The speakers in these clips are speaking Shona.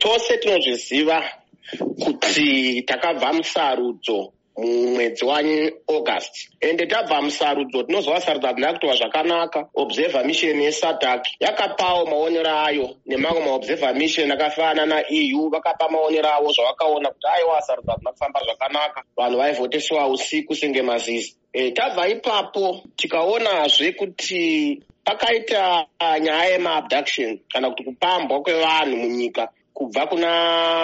tose tinozviziva kuti takabva musarudzo mumwedzi waaugust ende tabva musarudzo tinozova sarudzo hadzina kutova zvakanaka. Observer mission yesadak yakapawo maonero ayo nemamwe maobserver mission akafanana naeu vakapa maonero avo zvavakaona kuti aiwa sarudzo hadzina kufamba zvakanaka. Vanhu vaivhotesiwa usiku senge mazizi. E, tabva ipapo tikaonazve kuti pakaita nyaya yemaabduction kana kuti kupambwa kwevanhu munyika kubva kuna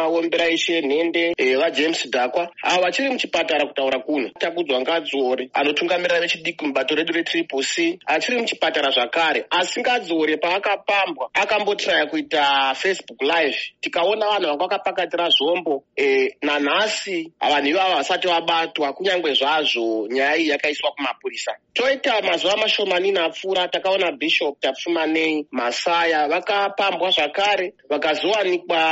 wemberaishe nhende e, vajames dhakwa avo vachiri muchipatara kutaura kuno takudzwa ngadzore anotungamirira vechidiki mubato redu retriple c achiri muchipatara zvakare asi ngadzore paakapambwa akambotiraya kuita facebook live. Tikaona vanhu vanga vakapakatira zvombo e, nanhasi vanhu ivava vasati vabatwa kunyange zvazvo nyaya iyi yakaiswa kumapurisa. Toita mazuva mashomanini apfuura takaona bishop tapfumanei masaya vakapambwa zvakare vakazowanikwa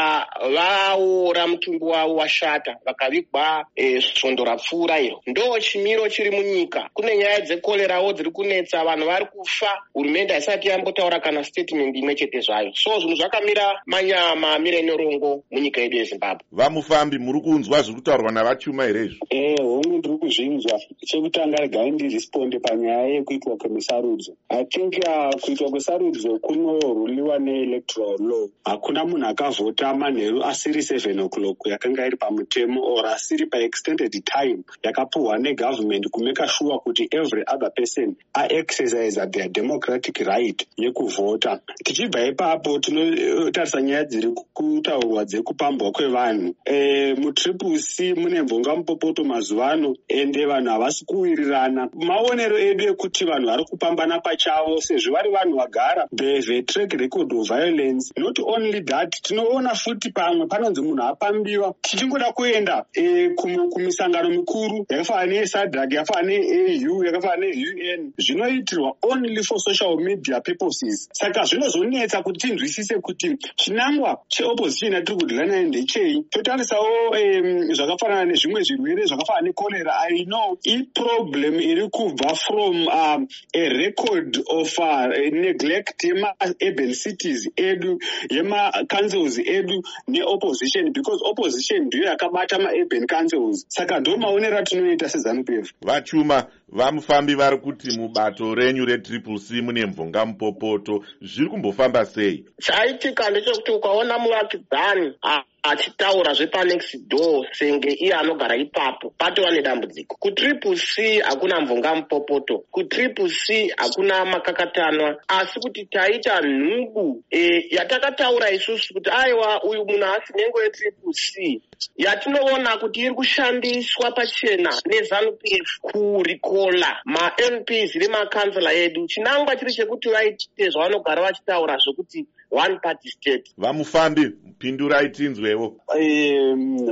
vaora mutumbi wavo washata vakavigwa e, svondo rapfuura iro ndo chimiro chiri munyika. Kune nyaya dzekorerawo dziri kunetsa vanhu vari kufa. Hurumende haisati yambotaura kana statement imwe chete zvayo. So zvinhu zvakamira manyama amire nyorongo munyika yedu yezimbabwe. Vamufambi muri kunzwa zviri kutaurwa navachuma here izvo e hongu ndiri kuzvinzwa. Chekutanga regai ndiresponde panyaya yekuitwa kwemusarudzo. I think uh, kuitwa kwesarudzo kunorwuliwa neelectoral law. Hakuna munhu akavhota manheru asiri 7 o'clock yakanga iri pamutemo or asiri paextended time yakapuhwa negovernment kumeka sure kuti every other person aexercise their democratic right yekuvhota tichibva ipapo tinotarisa nyaya dziri kutaurwa dzekupambwa kwevanhu. E, mutriple c mune mvonga mupopoto mazuva ano ende vanhu havasi kuwirirana. Maonero edu ekuti vanhu vari kupambana pachavo sezvo vari vanhu vagara vetrack record of violence not only that tinoona futi pamwe panonzi munhu apambiwa. Tichingoda kuenda e, kumisangano mikuru yakafanana nesadrak yakafanana neau yakafanana neun zvinoitirwa only for social media purposes. Saka zvinozonetsa kuti tinzwisise kuti chinangwa cheopposition yatiri kudhila nayo ndechei totarisawo zvakafanana nezvimwe zvirwere zvakafanana nekorera i know iproblem iri kubva from um, a record of uh, neglect yemaurban cities edu yemacouncils edu neopposition because opposition ndiyo yakabata maurban councils. Saka ndo maonero atinoita sezanup f. Vachuma vamufambi vari kuti mubato renyu retriple c mune mvonga mupopoto zviri kumbofamba sei? Chaitika ndechekuti ukaona muvakidzani achitaura zvepanext door senge iye anogara ipapo patova nedambudziko. Kutriple c hakuna mvonga mupopoto. Kutriple c hakuna makakatanwa. Asi kuti taita nhubu e, yatakataura isusu kuti aiwa uyu munhu asi nhengo yetriple c. Yatinoona kuti iri kushandiswa pachena nezanup f kurikola mamps remakanzela edu chinangwa chiri chekuti vaite zvavanogara vachitaura zvokuti one party state. Vamufambi pindurai tinzwewo.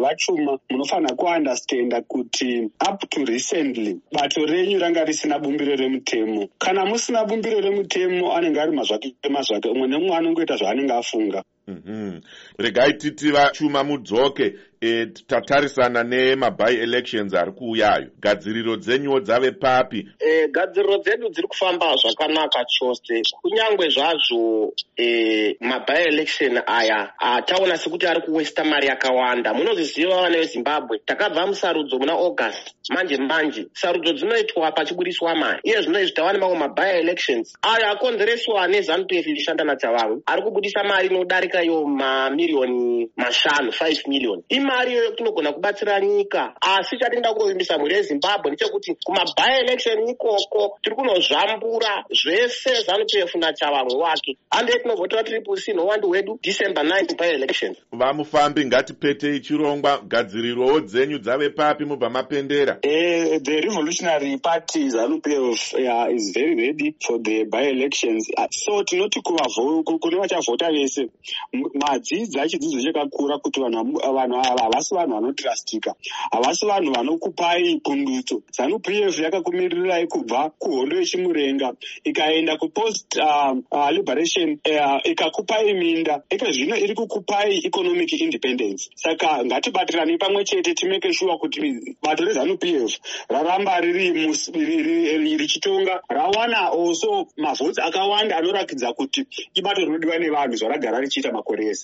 Vachuma munofanira kuundestanda kuti up to recently bato renyu ranga risina bumbiro remutemo. Kana musina bumbiro remutemo anenge ari mazvake mazvake umwe nemumwe anongoita zvaanenge afunga. Mhm. regai titi vachuma mudzoke e, tatarisana nemaby elections ari kuuyayo. Gadziriro dzenyuwo dzave papi? E, gadziriro dzedu dziri kufamba zvakanaka chose. Kunyange zvazvo e, maby election aya ataona sekuti ari kuwesta mari yakawanda munozviziva vana vezimbabwe takabva musarudzo muna august manje manje. Sarudzo dzinoitwa pachibudiswa mari. Iye zvino izvi tava nemamwe maby elections. Ayo akonzereswa nezanup f ichishanda nachavamwe ari kubudisa mari inodarika iyo mamiriyoni mashanu 5 million imari iyoyo tinogona kubatsira nyika. Asi chatinoda kuvimbisa mhuri yezimbabwe ndechekuti kumaby election ikoko tiri kunozvambura zvese zanup f nachavamwe wake. Handei tinovhotera triple c nowandi hwedu december 9 by election vamufambi ngatipetei chirongwa gadzirirowo dzenyu dzave papi mubva mapendera. Uh, the revolutionary party zanup f uh, is very ready for the by elections uh, so tinoti kune vachavhota vese madzidzi achidzidzo chakakura kuti vanhu ava havasi vanhu vanotrustika havasi vanhu vanokupai pundutso. Zanup f yakakumirirai kubva kuhondo yechimurenga ikaenda kupost uh, uh, liberation uh, ikakupai minda. Ika zvino iri kukupai economic independence. Saka ngatibatiranei pamwe chete timeke shuwa kuti bato rezanup f raramba riri richitonga. Rawana also mavhotsi akawanda anorakidza kuti ibato rinodiwa nevanhu zvaragara richiita makore ese